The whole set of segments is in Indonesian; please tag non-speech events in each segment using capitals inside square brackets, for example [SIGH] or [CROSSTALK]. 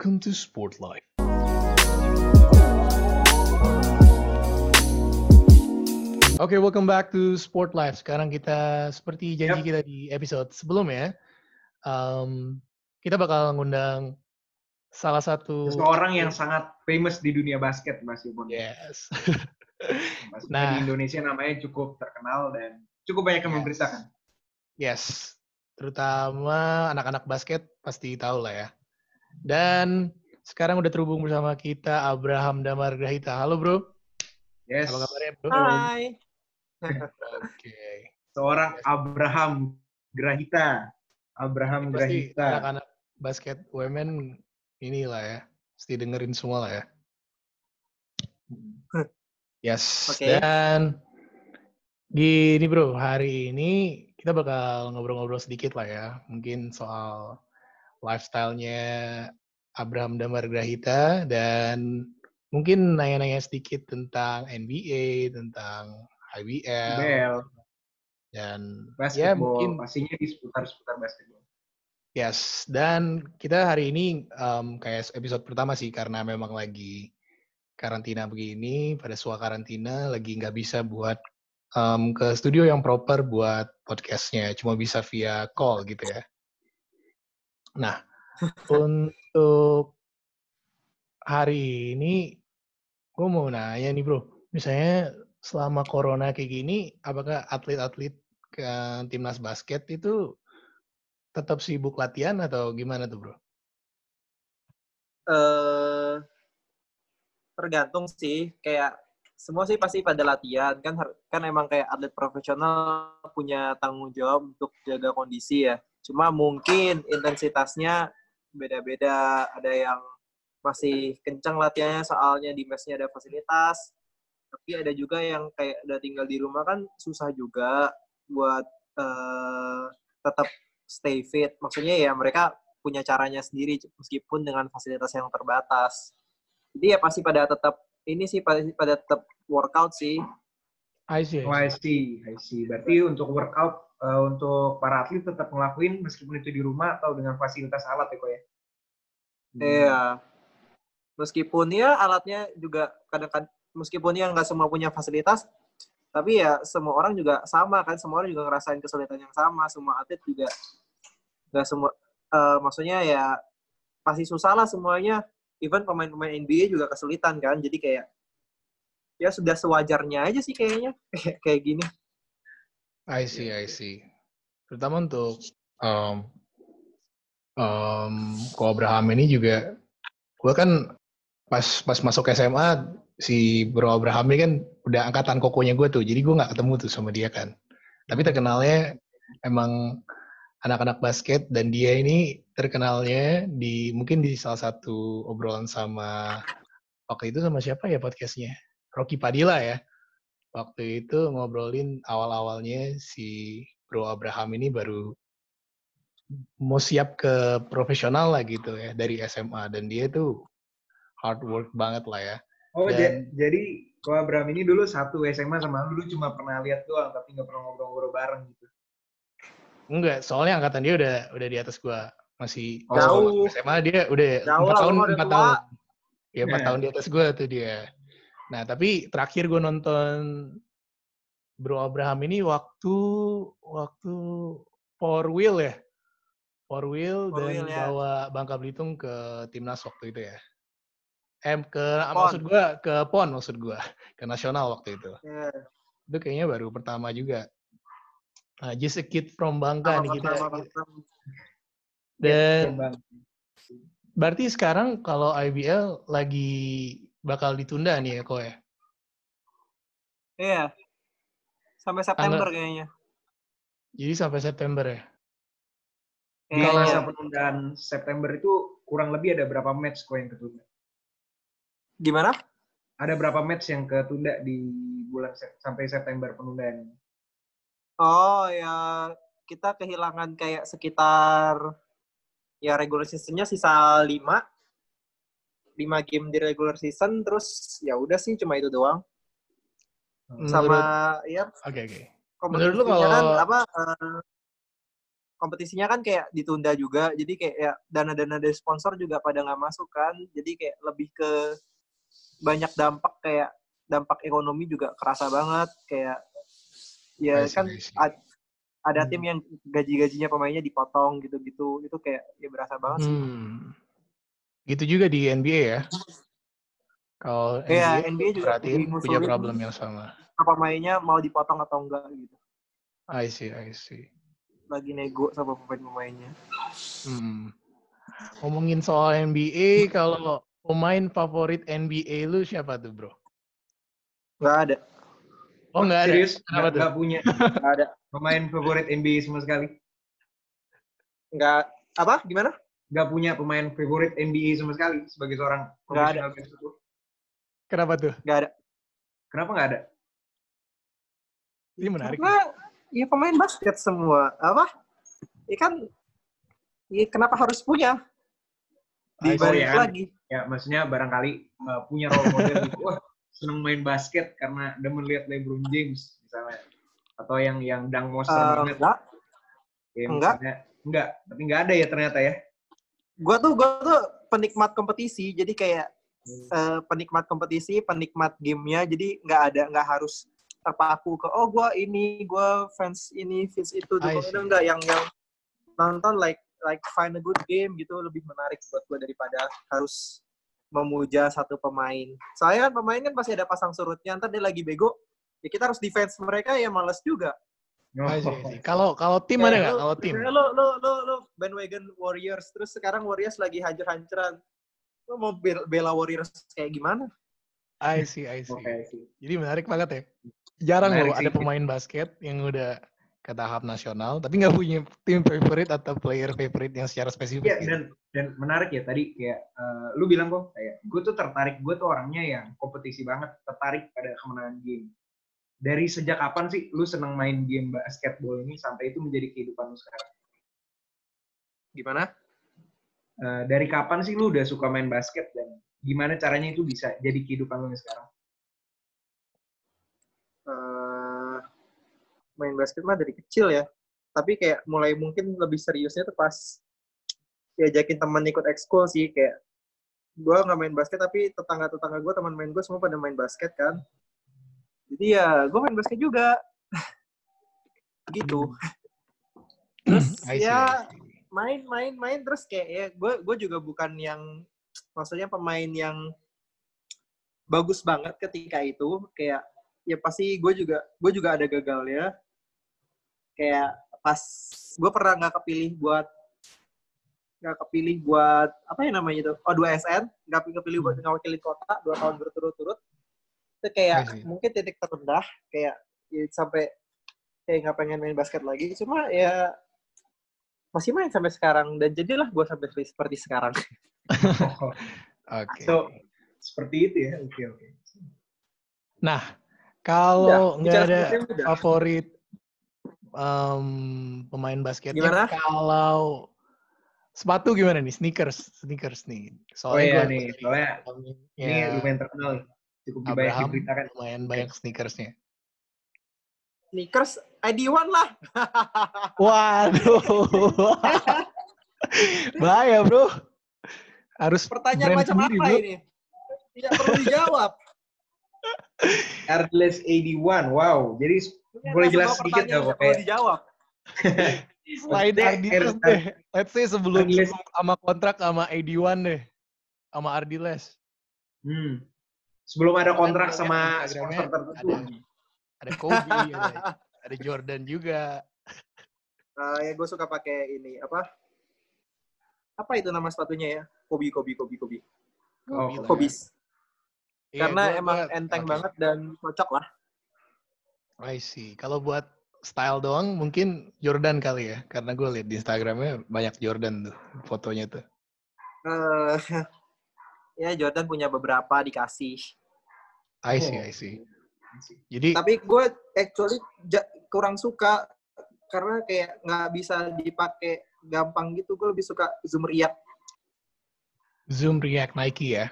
Welcome to Sport Life. Oke, welcome back to Sport Life. Sekarang kita seperti janji Yep. kita di episode sebelumnya, um, kita bakal ngundang salah satu Seseorang yang sangat famous di dunia basket, Mas Yubon. yes, [LAUGHS] Basket Nah. di Indonesia namanya cukup terkenal dan cukup banyak yang Yes. memberitakan. yes, terutama anak-anak basket pasti tahu lah ya. Dan sekarang udah terhubung bersama kita Abraham Damar Grahita. Halo bro, Yes. apa kabarnya bro? Hai. Oke. Seorang Abraham Grahita. Abraham Pasti Grahita. anak-anak basket women inilah ya, pasti dengerin semua lah ya. Yes. Oke. Dan gini bro, hari ini kita bakal ngobrol-ngobrol sedikit lah ya, mungkin soal lifestyle-nya Abraham Damar Grahita dan mungkin nanya-nanya sedikit tentang NBA, tentang IBL, Bel, dan ya basketball. mungkin Pastinya di seputar-seputar basketball. Yes, dan kita hari ini em, kayak episode pertama sih karena memang lagi karantina begini, pada suah karantina lagi nggak bisa buat em, ke studio yang proper buat podcastnya, cuma bisa via call gitu ya. Nah, [LAUGHS] untuk hari ini gue mau nanya nih bro, misalnya selama corona kayak gini, apakah atlet-atlet ke timnas basket itu tetap sibuk latihan atau gimana tuh bro? Eh tergantung sih, kayak semua sih pasti pada latihan kan kan emang kayak atlet profesional punya tanggung jawab untuk jaga kondisi ya. Cuma mungkin intensitasnya beda-beda, ada yang masih kencang latihannya soalnya di mesnya ada fasilitas. Tapi ada juga yang kayak udah tinggal di rumah kan susah juga buat eh, tetap stay fit. Maksudnya ya mereka punya caranya sendiri meskipun dengan fasilitas yang terbatas. Jadi ya pasti pada tetap ini sih pada, pada tetap workout sih. I see, I Oh, I see, I see. Berarti untuk workout eh, untuk para atlet tetap ngelakuin meskipun itu di rumah atau dengan fasilitas alat ya kok ya? Hmm. Iya. Meskipun ya alatnya juga kadang-kadang meskipun ya nggak semua punya fasilitas, tapi ya semua orang juga sama kan, semua orang juga ngerasain kesulitan yang sama, semua atlet juga nggak semua eh, maksudnya ya pasti susah lah semuanya. Even pemain-pemain NBA juga kesulitan kan, jadi kayak ya sudah sewajarnya aja sih kayaknya [LAUGHS] kayak gini. I see, I see. Terutama untuk um, um, Ko Abraham ini juga, gue kan pas pas masuk SMA si Bro Abraham ini kan udah angkatan kokonya gue tuh, jadi gue nggak ketemu tuh sama dia kan. Tapi terkenalnya emang anak-anak basket dan dia ini terkenalnya di mungkin di salah satu obrolan sama waktu itu sama siapa ya podcastnya Rocky Padilla ya waktu itu ngobrolin awal-awalnya si Bro Abraham ini baru mau siap ke profesional lah gitu ya dari SMA dan dia tuh hard work banget lah ya Oh, Dan- jadi Ko Abraham ini dulu satu SMA sama lu dulu cuma pernah lihat doang, tapi nggak pernah ngobrol-ngobrol bareng gitu. enggak soalnya angkatan dia udah udah di atas gua masih Oh. Jauh. SMA dia udah empat tahun empat tahun ya empat Nah. tahun di atas gua tuh dia nah tapi terakhir gua nonton Bro Abraham ini waktu waktu Power Wheel ya? Power Wheel Power dan Wheel, ya. bawa Bangka Belitung ke timnas waktu itu ya. Em ke Pon. maksud gua ke pon maksud gua ke nasional waktu itu. Ya, itu kayaknya baru pertama juga. Nah, just a kid from Bangka nih kita, dan Bang. berarti sekarang kalau IBL lagi bakal ditunda nih ya kok ya? Iya. Sampai September kayaknya. Jadi sampai September ya? Di Kayaknya. masa penundaan September itu kurang lebih ada berapa match kok yang ketunda? Gimana? Ada berapa match yang ketunda di bulan Sep- sampai September penundaan? Oh ya kita kehilangan kayak sekitar ya regular seasonnya sisa 5 5 game di regular season terus ya udah sih cuma itu doang Menurut- sama ya Oke oke. kompetisinya Menurut lu kalau- kan apa eh, kompetisinya kan kayak ditunda juga jadi kayak ya dana-dana dari sponsor juga pada nggak masuk kan jadi kayak lebih ke banyak dampak kayak dampak ekonomi juga kerasa banget kayak ya see, kan ad- ada Hmm. tim yang gaji-gajinya pemainnya dipotong gitu-gitu itu kayak ya berasa banget sih Hmm. Gitu juga di NBA ya. Kalau NBA, NBA juga lagi punya problem yang sama. apa pemainnya mau dipotong atau enggak gitu I see, I see. lagi nego sama pemain-pemainnya Hmm. Ngomongin soal NBA, kalau pemain favorit NBA lu siapa tuh, bro? nggak ada Oh, nggak ada. Serius? Nggak, nggak punya nggak ada pemain favorit NBA sama sekali? nggak apa gimana Nggak punya pemain favorit NBA sama sekali sebagai seorang profesional basketball? Kenapa tuh? nggak ada Kenapa nggak ada? Ini menarik. karena ya pemain basket semua apa ya kan ya kenapa harus punya I see. dibalik ya kan? lagi Ya, maksudnya barangkali uh, punya role model gitu. Wah, seneng main basket karena demen lihat LeBron James misalnya. Atau yang yang dang monster Eh, banget. enggak Ya, enggak. Enggak, tapi enggak ada ya ternyata ya. Gue tuh gue tuh penikmat kompetisi. Jadi kayak eh, penikmat kompetisi penikmat gamenya. Jadi nggak ada nggak harus terpaku ke oh gue ini gue fans ini fans itu. Itu enggak yang yang nonton like like find a good game gitu lebih menarik buat gue daripada harus memuja satu pemain. Soalnya kan pemain kan pasti ada pasang surutnya. Ntar dia lagi bego ya kita harus defense mereka ya males juga Oh. Kalau kalau tim ada nggak? Kalau tim? Lo, lo, lo, lo bandwagon Warriors, terus sekarang Warriors lagi hancur-hancuran. Lo mau bel- bela Warriors kayak gimana? I see, I see. Sih. Jadi menarik banget ya. Jarang Menarik loh sih. ada pemain basket yang udah ke tahap nasional, tapi nggak punya tim favorite atau player favorite yang secara spesifik. Iya gitu. dan dan menarik ya tadi kayak eh, lu bilang kok kayak gue tuh tertarik gue tuh orangnya yang kompetisi banget tertarik pada kemenangan game. Dari sejak kapan sih lu seneng main game basketball ini sampai itu menjadi kehidupan lu sekarang? Gimana? Eh, dari kapan sih lu udah suka main basket dan gimana caranya itu bisa jadi kehidupan lu sekarang? Eh, main basket mah dari kecil ya. Tapi kayak mulai mungkin lebih seriusnya tuh pas diajakin temen ikut ekskul sih. Kayak gue nggak main basket tapi tetangga-tetangga gue teman main gue semua pada main basket kan. Jadi ya gue main basket juga. gitu. Terus see, ya main main main. Terus kayak ya gue gue juga bukan yang maksudnya pemain yang bagus banget ketika itu. Kayak ya pasti gue juga gue juga ada gagal ya kayak pas gue pernah nggak kepilih buat nggak kepilih buat apa ya namanya itu? Oh 2 SN nggak kepilih buat ngawakilin kota dua tahun berturut-turut itu kayak I see. mungkin titik terendah kayak ya, sampai kayak nggak pengen main basket lagi cuma ya masih main sampai sekarang dan jadilah gue sampai seperti sekarang [LAUGHS] Oke. So seperti itu ya. Oke oke. Nah, kalau nggak ada udah. favorit em, pemain basketnya, Gimana? kalau sepatu gimana nih? Sneakers, sneakers nih. Oh Soalnya iya gua nih, soalnya ini ya, lumayan terkenal. Cukup banyak Abraham diberitakan. lumayan banyak sneakersnya. sneakers ID1 lah [LAUGHS] Waduh. Bahaya, Bro. Harus pertanyaan brand macam sendiri, apa bro. ini tidak perlu dijawab [LAUGHS] Airless 81. Wow. Jadi Ini boleh jelas sedikit nggak kok perlu kayak dijawab [LAUGHS] Selain Maksudnya Ardiles deh. Let's say sebelum, sama kontrak sama AD1 deh. Sama Ardiles. Hmm. Sebelum ada kontrak sama sponsor tertentu. Ada, ada Kobe, ada, [LAUGHS] ada Jordan juga. Eh, ya gue suka pakai ini apa apa itu nama sepatunya ya Kobe Kobe Kobe Kobe Oh, Kobe lah ya. Iya, karena gua- emang gua- enteng oke. banget dan cocok lah I see. Kalau buat style doang mungkin Jordan kali ya. Karena gue lihat di Instagramnya banyak Jordan tuh fotonya tuh. Eh, [LAUGHS] ya Jordan punya beberapa dikasih I see, Oh. I see. Jadi tapi gue actually kurang suka karena kayak nggak bisa dipakai gampang gitu gue lebih suka zoom react Zoom React Nike ya.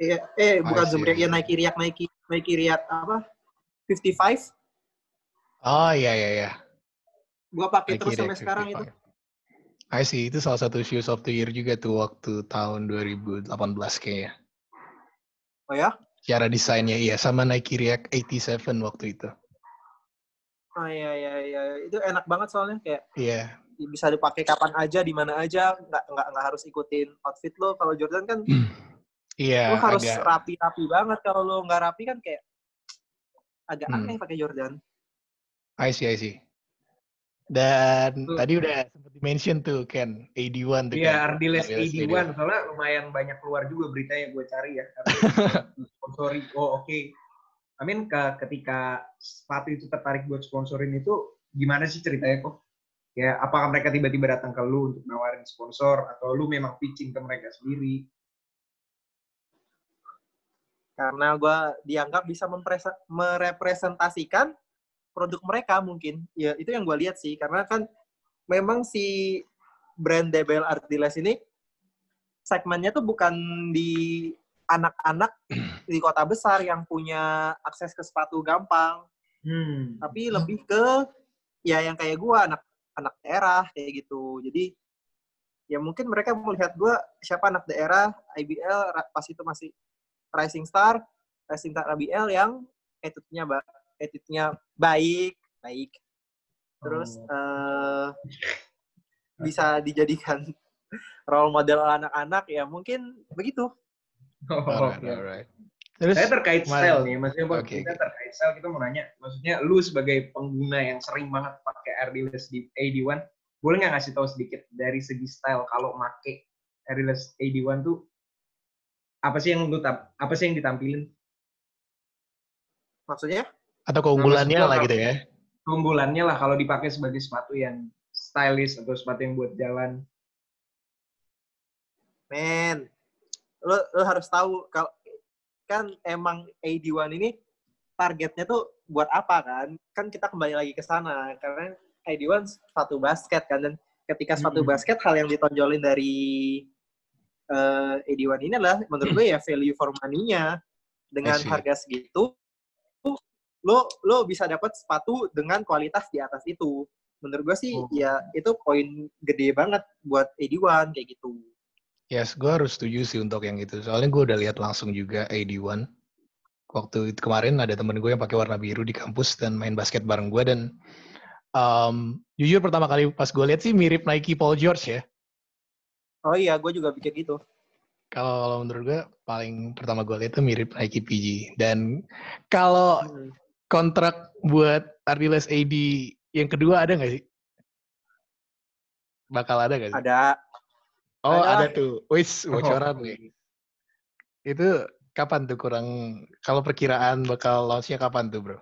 eh, eh bukan zoom react ya. Nike react Nike Nike react apa 55 Oh iya iya iya. Gua pakai Nike terus sampai sekarang itu. 55. I see, itu salah satu shoes of the year juga tuh waktu tahun 2018 kayaknya. Oh ya? Cara desainnya iya, sama Nike React 87 waktu itu. Oh iya iya iya. Itu enak banget soalnya kayak Iya, bisa dipakai kapan aja, di mana aja, nggak nggak nggak harus ikutin outfit lo. Kalau Jordan kan iya lo harus agak. rapi-rapi banget. Kalau lo nggak rapi kan kayak agak Hmm. aneh pakai Jordan. I see, I see. Dan Tuh. tadi udah sempat di-mention tuh Ken, 81 tuh Iya. Ardiles Ardiles 81. Soalnya lumayan banyak keluar juga beritanya gue cari ya. [LAUGHS] Sponsori. Oh, oke. I mean, ke, ketika sepatu itu tertarik buat sponsorin itu, gimana sih ceritanya kok? Ya, apakah mereka tiba-tiba datang ke lu untuk nawarin sponsor, atau lu memang pitching ke mereka sendiri? Karena gua dianggap bisa merepresentasikan produk mereka mungkin. Ya itu yang gua lihat sih. Karena kan memang si brand Debel Artiles ini segmennya tuh bukan di anak-anak [CLEARS THROAT] di kota besar yang punya akses ke sepatu gampang. Hmm. tapi lebih ke ya yang kayak gua anak anak daerah kayak gitu jadi ya mungkin mereka melihat gua siapa anak daerah IBL pas itu masih Rising Star Rising Star IBL yang attitude-nya attitude-nya baik baik terus Oh. eh, bisa dijadikan [LAUGHS] role model anak-anak ya mungkin begitu Oh, Alright, oke. alright. Terus Saya terkait style nih, maksudnya buat Oke, kita terkait style kita mau nanya, maksudnya lu sebagai pengguna yang sering banget pakai Ardiles di AD1, boleh nggak ngasih tahu sedikit dari segi style kalau make Ardiles AD1 tuh apa sih yang lu apa sih yang ditampilin? maksudnya atau keunggulannya Nah, lah gitu ya. Keunggulannya lah kalau dipakai sebagai sepatu yang stylish atau sepatu yang buat jalan. Men, lo, lo harus tahu kalau kan emang AD1 ini targetnya tuh buat apa kan? Kan kita kembali lagi ke sana karena AD1 sepatu basket kan dan ketika sepatu basket hal yang ditonjolin dari eh, AD1 ini adalah menurut gue ya value for money-nya dengan harga segitu lo lo bisa dapat sepatu dengan kualitas di atas itu. Menurut gue sih Oh. ya itu poin gede banget buat AD1 kayak gitu. Yes, gue harus setuju sih untuk yang itu. Soalnya gue udah lihat langsung juga AD1. Waktu itu kemarin ada temen gue yang pakai warna biru di kampus dan main basket bareng gue dan um, jujur pertama kali pas gue lihat sih mirip Nike Paul George ya. Oh iya, gue juga pikir gitu. Kalau menurut gue paling pertama gue lihat tuh mirip Nike PG. Dan kalau Hmm. Kontrak buat Ardiles AD yang kedua ada nggak sih? Bakal ada nggak sih? Ada. Oh ada. ada tuh. Wis bocoran nih. Itu kapan tuh kurang? Kalau perkiraan bakal launch-nya kapan tuh bro?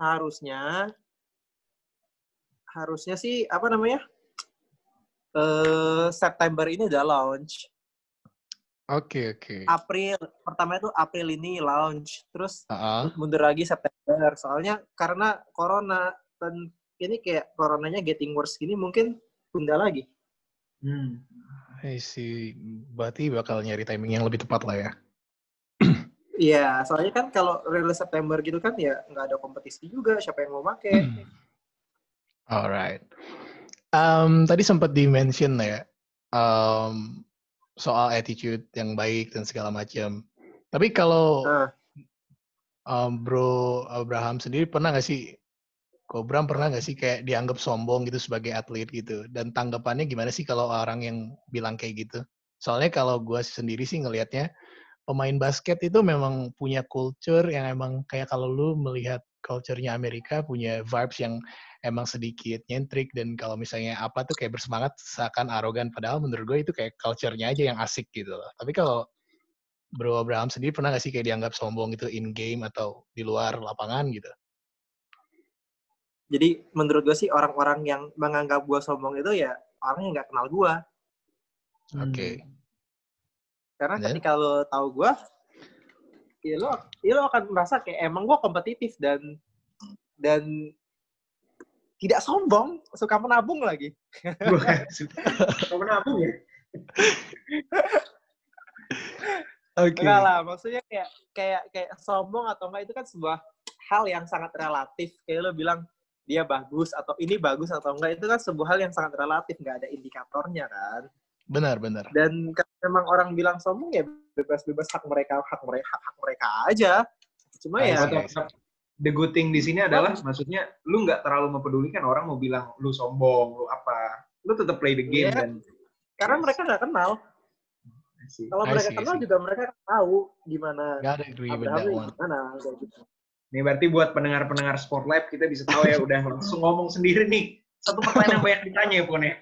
Harusnya, harusnya sih apa namanya? Eh September ini udah launch. Oke oke. April pertama itu April ini launch. Terus Ah, mundur lagi September. Soalnya karena corona dan ini kayak coronanya getting worse gini mungkin tunda lagi. Hmm. I see. Berarti bakal nyari timing yang lebih tepat lah ya. Iya, soalnya kan kalau rilis September gitu kan ya nggak ada kompetisi juga. Siapa yang mau make? Alright. Um, tadi sempat di-mention ya um, soal attitude yang baik dan segala macam. Tapi kalau Nah. um, Bro Abraham sendiri pernah nggak sih, Ko Bram pernah nggak sih kayak dianggap sombong gitu sebagai atlet gitu? Dan tanggapannya gimana sih kalau orang yang bilang kayak gitu? Soalnya kalau gue sendiri sih ngelihatnya pemain basket itu memang punya culture yang emang kayak kalau lu melihat culture-nya Amerika punya vibes yang emang sedikit nyentrik dan kalau misalnya apa tuh kayak bersemangat seakan arogan padahal menurut gue itu kayak culture-nya aja yang asik gitu loh. Tapi kalau Bro Abraham sendiri pernah gak sih kayak dianggap sombong itu in game atau di luar lapangan gitu? Jadi menurut gue sih orang-orang yang menganggap gue sombong itu ya orang yang nggak kenal gue. Oke. Karena Dan? ketika lo tahu gue, ya lo, ya lo akan merasa kayak emang gue kompetitif dan dan tidak sombong, suka menabung lagi. [LAUGHS] Bukan. Kamu nabung ya? [LAUGHS] Oke. Enggak lah, maksudnya kayak kayak kayak sombong atau enggak itu kan sebuah hal yang sangat relatif. Kayak lo bilang dia bagus atau ini bagus atau enggak itu kan sebuah hal yang sangat relatif nggak ada indikatornya kan Benar, benar. dan kalau memang orang bilang sombong ya bebas-bebas hak mereka hak mereka hak, hak mereka aja cuma ya. The good thing di sini adalah maksudnya lu nggak terlalu mempedulikan orang mau bilang lu sombong, lu apa. Lu tetap play the game Iya. dan karena mereka nggak kenal kalau mereka see, kenal see. juga mereka tahu gimana Abraham gimana kayak gitu Nih berarti buat pendengar-pendengar Sport Live kita bisa tahu ya udah langsung ngomong sendiri nih. Satu pertanyaan yang banyak ditanya ya Pon ya.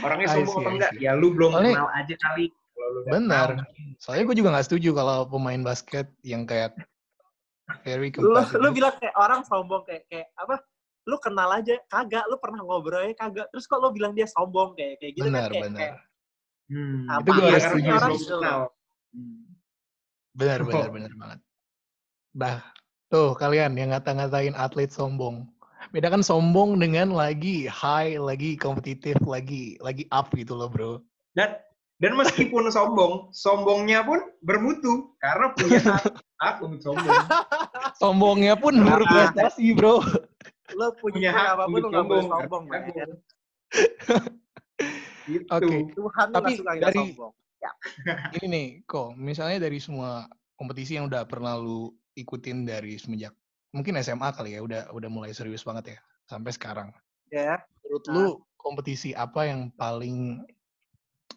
Orangnya sombong see, atau enggak? Ya lu belum Soalnya- kenal aja kali. Benar. Soalnya gue juga nggak setuju kalau pemain basket yang kayak very lu lu bilang kayak orang sombong kayak kayak apa lu kenal aja kagak lu pernah ngobrol aja kagak terus kok lu bilang dia sombong kayak kayak gitu benar, kan kayak, benar. kayak Hmm. Apa Itu gue setuju orang belum gitu. Hmm. Benar, Oh. benar, benar banget. Nah, tuh kalian yang ngata-ngatain atlet sombong. Bedakan sombong dengan lagi high, lagi kompetitif, lagi lagi up gitu loh, bro. Dan dan meskipun sombong, sombongnya pun bermutu karena punya hak, untuk sombong. Sombongnya pun berprestasi, bro. lu Punya hak apa pun untuk lu nggak boleh sombong. man. sombong. Gitu. Oke. Tuhan tuh Tapi nggak suka dari- sombong Ini nih, kok misalnya dari semua kompetisi yang udah pernah lu ikutin dari semenjak mungkin SMA kali ya, udah udah mulai serius banget ya sampai sekarang. ya Menurut Nah. lu kompetisi apa yang paling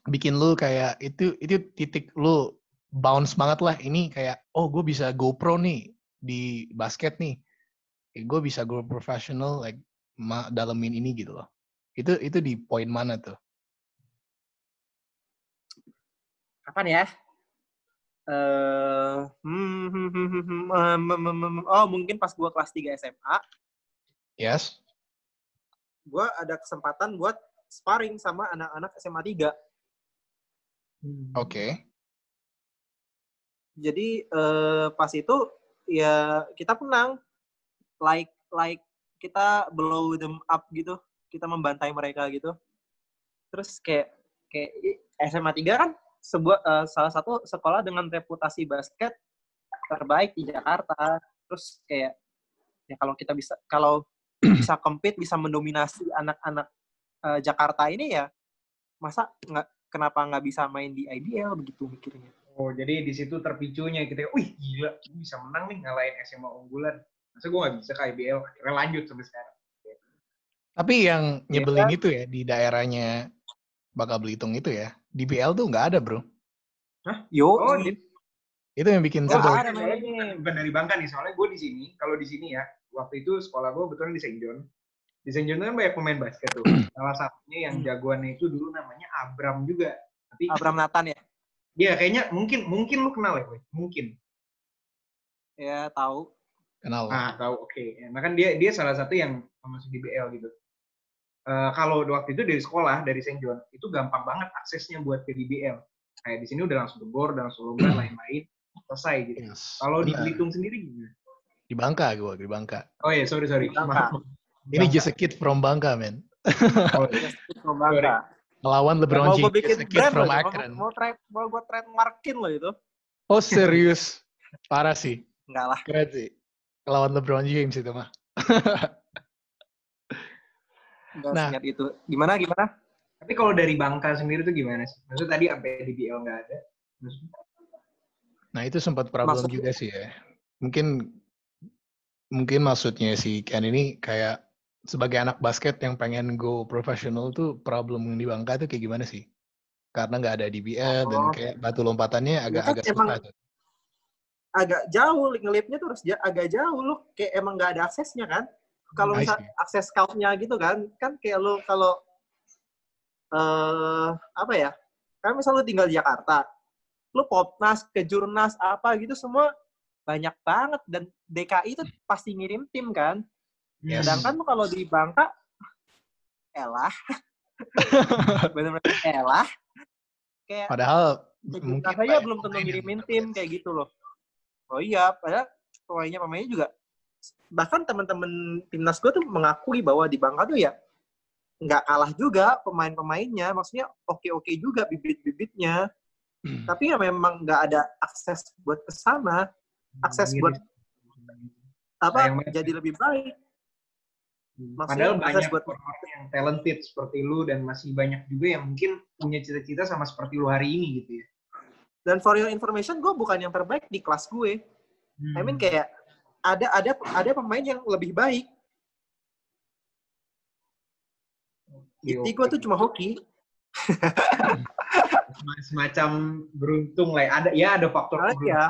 bikin lu kayak itu itu titik lu bounce banget lah ini kayak oh gue bisa go pro nih di basket nih gue bisa go professional like ma dalemin ini gitu loh itu itu di poin mana tuh kapan ya eh hmm, hmm, hmm, hmm, hmm, oh mungkin pas gua kelas 3 SMA yes gua ada kesempatan buat sparring sama anak-anak SMA 3 Hmm. oke. Jadi eh, pas itu ya kita menang. Like like kita blow them up gitu. Kita membantai mereka gitu. Terus kayak kayak SMA 3 kan sebuah eh, salah satu sekolah dengan reputasi basket terbaik di Jakarta. Terus kayak ya kalau kita bisa kalau [CLEARS THROAT] bisa compete bisa mendominasi anak-anak eh, Jakarta ini ya masa nggak kenapa nggak bisa main di IBL begitu mikirnya Oh, jadi di situ terpicunya kita, wih gila, gue bisa menang nih ngalahin SMA unggulan. Masa gue gak bisa ke IBL, akhirnya lanjut sampai sekarang. tapi yang nyebelin itu ya di daerahnya bakal Belitung itu ya di BL tuh nggak ada bro yo Oh, di, itu yang bikin oh sebel ada bukan dari Bangka nih, soalnya gue di sini, kalau di sini ya, waktu itu sekolah gue betulan di St. John. Di St. John kan banyak pemain basket tuh. [CLEARS THROAT] Salah satunya yang Hmm. jagoannya itu dulu namanya Abram juga. Tapi Abraham Nathan ya dia kayaknya mungkin mungkin lu kenal ya, boy. Mungkin. ya tahu kenal Ah, tahu. Oke. Nah, kan dia dia salah satu yang masuk di BL gitu. Eh, kalau waktu itu dari sekolah dari St. John itu gampang banget aksesnya buat ke DBL. Kayak di sini udah langsung ke GOR, udah langsung lomba lain-lain selesai gitu. Yes, Kalau di. Belitung sendiri gimana? di Bangka gue di Bangka Oh iya, sorry sorry. Bangka. Ini just a kid from Bangka man [LAUGHS] Oh, From Bangka. melawan LeBron mau James gue bikin just a kid brand from Akron mau, trade, mau gue trademarkin loh itu. oh serius parah sih Enggak lah. keren sih lawan LeBron James itu mah [LAUGHS] Enggak Nah. itu. Gimana, gimana? Tapi kalau dari Bangka sendiri tuh gimana sih? Maksudnya tadi sampai DBL nggak ada. Maksudnya, Nah itu sempat problem Maksud- juga sih ya. Mungkin mungkin maksudnya si Ken ini kayak sebagai anak basket yang pengen go profesional tuh problem di Bangka tuh kayak gimana sih? Karena nggak ada DBL dan Oh. kayak batu lompatannya agak-agak emang- susah tuh. Agak jauh, ngelipnya tuh harus agak jauh. Lu kayak emang nggak ada aksesnya kan? Kalau I misal see. akses scoutnya gitu kan, kan kayak lu kalau eh apa ya? Kan misal lu tinggal di Jakarta, lu popnas, ke jurnas, apa gitu semua banyak banget dan DKI itu pasti ngirim tim kan. Yes. Sedangkan lu kalau di Bangka, elah. [LAUGHS] Bener-bener elah. Kayak Padahal mungkin saja banyak belum tentu ngirimin berprestasi. tim kayak gitu loh. Oh iya, padahal pemainnya pemainnya juga bahkan teman-teman timnas gue tuh mengakui bahwa di Bangka tuh ya nggak kalah juga pemain-pemainnya, maksudnya oke-oke juga bibit-bibitnya. Hmm. Tapi ya memang nggak ada akses buat ke sana, akses buat apa Sayang banget. jadi lebih baik. Maksudnya Padahal banyak buat- orang yang talented seperti lu dan masih banyak juga yang mungkin punya cita-cita sama seperti lu hari ini gitu ya. Dan for your information, gue bukan yang terbaik di kelas gue. I Hmm. mean kayak ada ada ada pemain yang lebih baik. Iya, Jadi gue tuh cuma hoki. Sem- semacam beruntung lah. ya. Ada ya ada faktor Ah, iya.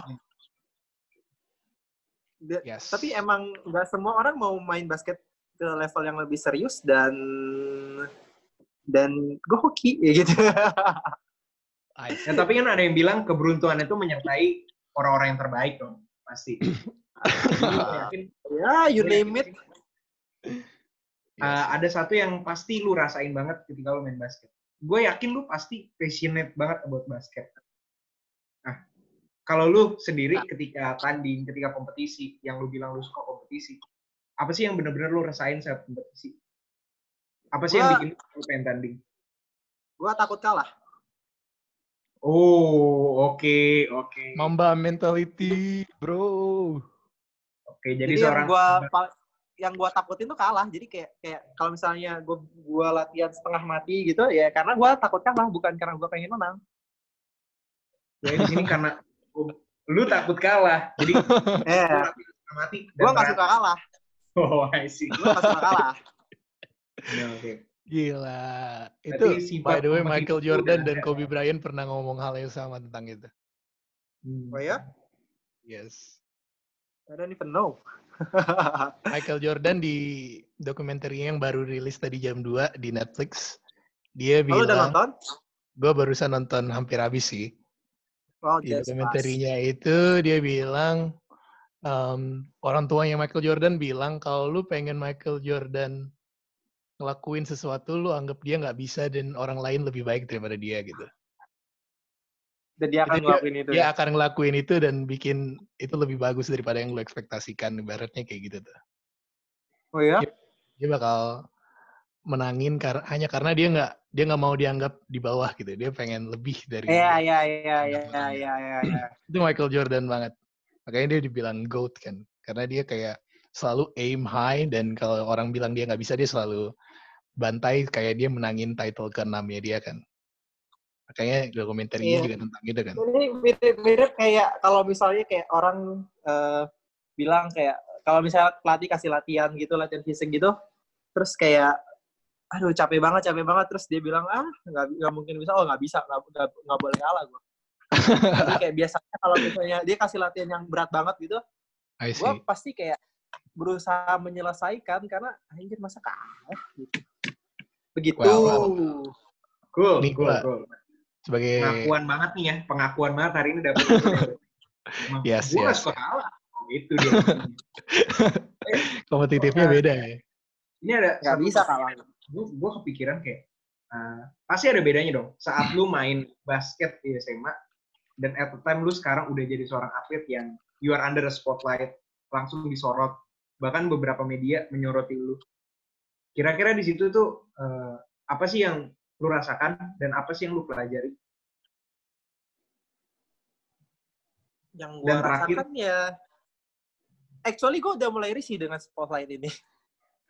Da- Yes. Tapi emang nggak semua orang mau main basket ke level yang lebih serius dan dan gue hoki ya gitu. Ya, tapi kan ada yang bilang keberuntungan itu menyertai orang-orang yang terbaik dong, pasti. [LAUGHS] Ya, you name it. uh, ada satu yang pasti lu rasain banget ketika lu main basket. Gue yakin lu pasti passionate banget about basket. Nah, kalau lu sendiri ketika tanding, ketika kompetisi, yang lu bilang lu suka kompetisi, apa sih yang bener-bener lu rasain saat kompetisi? Apa sih yang Gua- bikin lu pengen tanding? Gue takut kalah. Oh, oke, oke. Mamba mentality, bro. Oke, jadi, Jadi, seorang yang gue yang gua takutin tuh kalah. Jadi kayak kayak kalau misalnya gue gua latihan setengah mati gitu ya karena gue takut kalah bukan karena gue pengen menang. ya di sini karena lu takut kalah. Jadi [LAUGHS] Eh, latihan setengah mati. gue nggak suka kalah. [LAUGHS] Oh, I see. Nggak suka kalah. Oke. Gila. Itu Berarti sifat by the way Michael itu Jordan udah dan. Kobe Bryant pernah ngomong hal yang sama tentang itu. Hmm. Oh ya? Yes. I don't even know. [LAUGHS] Michael Jordan di dokumenterinya yang baru rilis tadi jam 2 di Netflix. Dia udah bilang, nonton? gue barusan nonton hampir habis sih. Oh, Di dokumenterinya itu dia bilang, em, orang tuanya Michael Jordan bilang, kalau lu pengen Michael Jordan ngelakuin sesuatu, lu anggap dia nggak bisa dan orang lain lebih baik daripada dia gitu. Dan dia akan dia- ngelakuin itu. Dia ya? akan ngelakuin itu dan bikin itu lebih bagus daripada yang lu ekspektasikan. Ibaratnya kayak gitu tuh. Oh ya? Dia bakal menangin kar hanya karena dia nggak dia nggak mau dianggap di bawah gitu. Dia pengen lebih dari iya, iya, iya, iya, iya, iya, iya. [CLEARS THROAT] itu Michael Jordan banget. Makanya dia dibilang GOAT kan. Karena dia kayak selalu aim high dan kalau orang bilang dia nggak bisa dia selalu bantai kayak dia menangin title ke-6-nya dia kan. Makanya dokumenterinya Iya. juga tentang itu kan. Ini mirip-mirip kayak kalau misalnya kayak orang eh, bilang kayak kalau misalnya pelatih kasih latihan gitu, latihan fisik gitu, terus kayak aduh capek banget, capek banget, terus dia bilang ah nggak nggak mungkin bisa, oh nggak bisa, nggak nggak nggak boleh kalah gue. Jadi kayak biasanya kalau misalnya dia kasih latihan yang berat banget gitu, gue pasti kayak berusaha menyelesaikan karena anjir masa kalah gitu. Begitu. Wow. Cool, Nih, cool, cool. Sebagai Pengakuan banget nih ya, pengakuan banget hari ini dapet. [LAUGHS] Emang Yes, gue gak yes, suka kalah. Gitu dia. [LAUGHS] kompetitifnya Nah, beda ya. Ini ada Nggak satu bisa kalah. gue gue kepikiran kayak uh, pasti ada bedanya dong saat lu main basket di SMA dan at the time lu sekarang udah jadi seorang atlet yang you are under the spotlight langsung disorot. Bahkan beberapa media menyoroti lu. Kira-kira di situ tuh uh, apa sih yang lu rasakan dan apa sih yang lu pelajari? Yang gue Dan terakhir- rasakan ya, actually gue udah mulai risih dengan spotlight ini.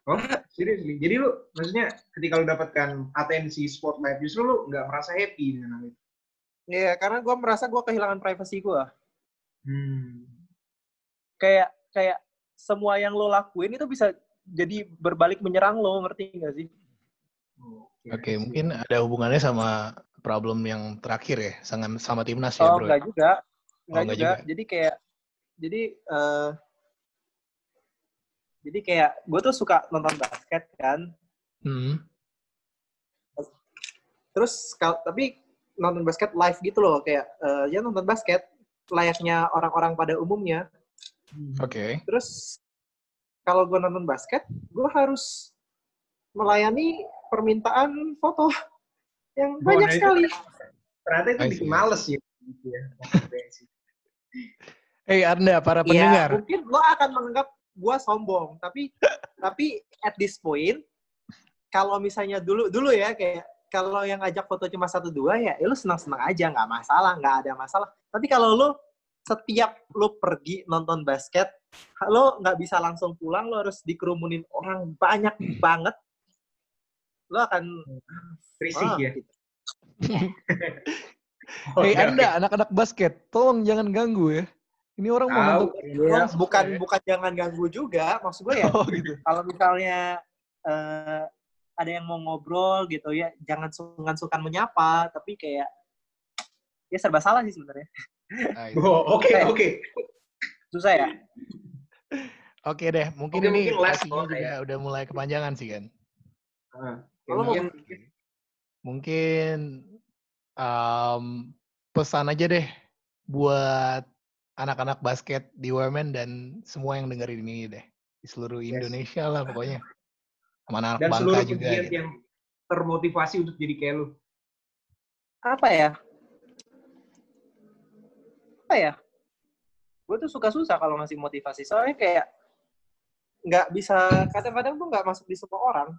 oh seriously? Jadi lu maksudnya ketika lu dapatkan atensi spotlight justru lu nggak merasa happy dengan itu Iya, karena gue merasa gue kehilangan privasi gue. hmm. Kayak kayak semua yang lo lakuin itu bisa jadi berbalik menyerang lo, ngerti gak sih? Oke, see. mungkin ada hubungannya sama problem yang terakhir ya, sama sama timnas ya, Oh, Bro. enggak juga. Enggak Oh, enggak juga. juga. Jadi kayak jadi eh jadi kayak gue tuh suka nonton basket kan. Hmm. Terus tapi nonton basket live gitu loh kayak eh, ya nonton basket layaknya orang-orang pada umumnya. Oke. Terus kalau gue nonton basket, gue harus melayani permintaan foto yang Oh, banyak nah sekali. ternyata itu bikin males ya gitu ya Hey Anda, para Ya, pendengar. mungkin lo akan menganggap gue sombong, tapi tapi at this point, kalau misalnya dulu dulu ya kayak kalau yang ngajak foto cuma satu dua ya, ya lu senang senang aja nggak masalah, nggak ada masalah. Tapi kalau lu setiap lo pergi nonton basket, lo nggak bisa langsung pulang, lo harus dikerumunin orang banyak banget. Lo akan Risih ah, ya. gitu. Oke, Hei oke. Anda, anak-anak basket, tolong jangan ganggu ya. Ini orang mau Tahu. nonton. Iya, bukan ya. bukan jangan ganggu juga, maksud gue ya. [LAUGHS] Oh gitu. kalau misalnya eh, ada yang mau ngobrol gitu ya, jangan sungkan-sungkan menyapa, tapi kayak ya serba salah sih sebenarnya. Oh, Oke, oke. Susah ya. Oke deh, mungkin Oke, ini mungkin last juga kayak- udah mulai kepanjangan sih kan. Mau mungkin Mungkin em, pesan aja deh buat anak-anak basket di Women dan semua yang dengerin ini deh di seluruh Yes. Indonesia lah pokoknya. Sama anak dan Bangka seluruh juga. pegiat gitu. yang termotivasi untuk jadi kayak lu. Apa ya? Apa ya? Gue tuh suka susah kalau ngasih motivasi. Soalnya kayak nggak bisa, kadang-kadang tuh nggak masuk di semua orang.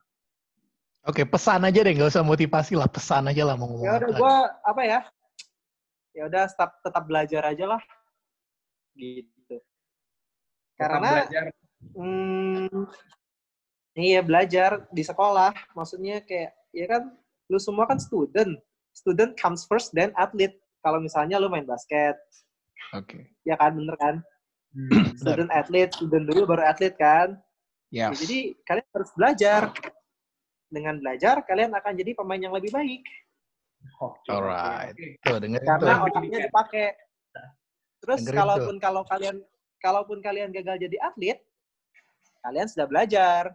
Oke, pesan aja deh, nggak usah motivasi lah, pesan aja lah mau ngomong Ya udah gue apa ya? Ya udah tetap tetap belajar aja lah. Gitu. Tetap Karena belajar. Hmm, iya belajar di sekolah. Maksudnya kayak ya kan lu semua kan student. Student comes first then athlete. Kalau misalnya lu main basket, Oke. ya kan bener kan? Hmm. [CLEARS THROAT] Student athlete, student dulu baru atlet kan? Ya. Ya, jadi kalian harus belajar. Dengan belajar kalian akan jadi pemain yang lebih baik Oke, Alright. Tuh, dengerin karena tuh. otaknya dipakai. Terus Dengerin kalaupun kalau kalian kalaupun kalian gagal jadi atlet, kalian sudah belajar.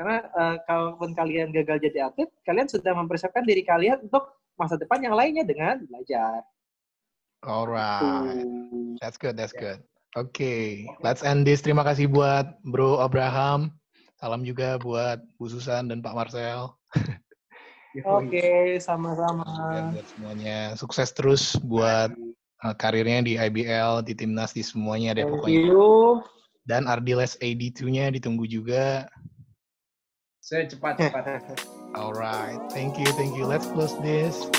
Karena eh, kalaupun kalian gagal jadi atlet, kalian sudah mempersiapkan diri kalian untuk masa depan yang lainnya dengan belajar. Alright. Tuh. That's good, that's good. Oke, let's end this. Terima kasih buat Bro Abraham. Salam juga buat Bu Susan dan Pak Marcel. [LAUGHS] Oke, sama-sama. Dan buat semuanya sukses terus buat uh, karirnya di IBL, di timnas, di semuanya deh Thank pokoknya. you. Dan Ardiles AD2-nya ditunggu juga. Secepat-cepatnya. [LAUGHS] Alright, thank you, thank you. Let's close this.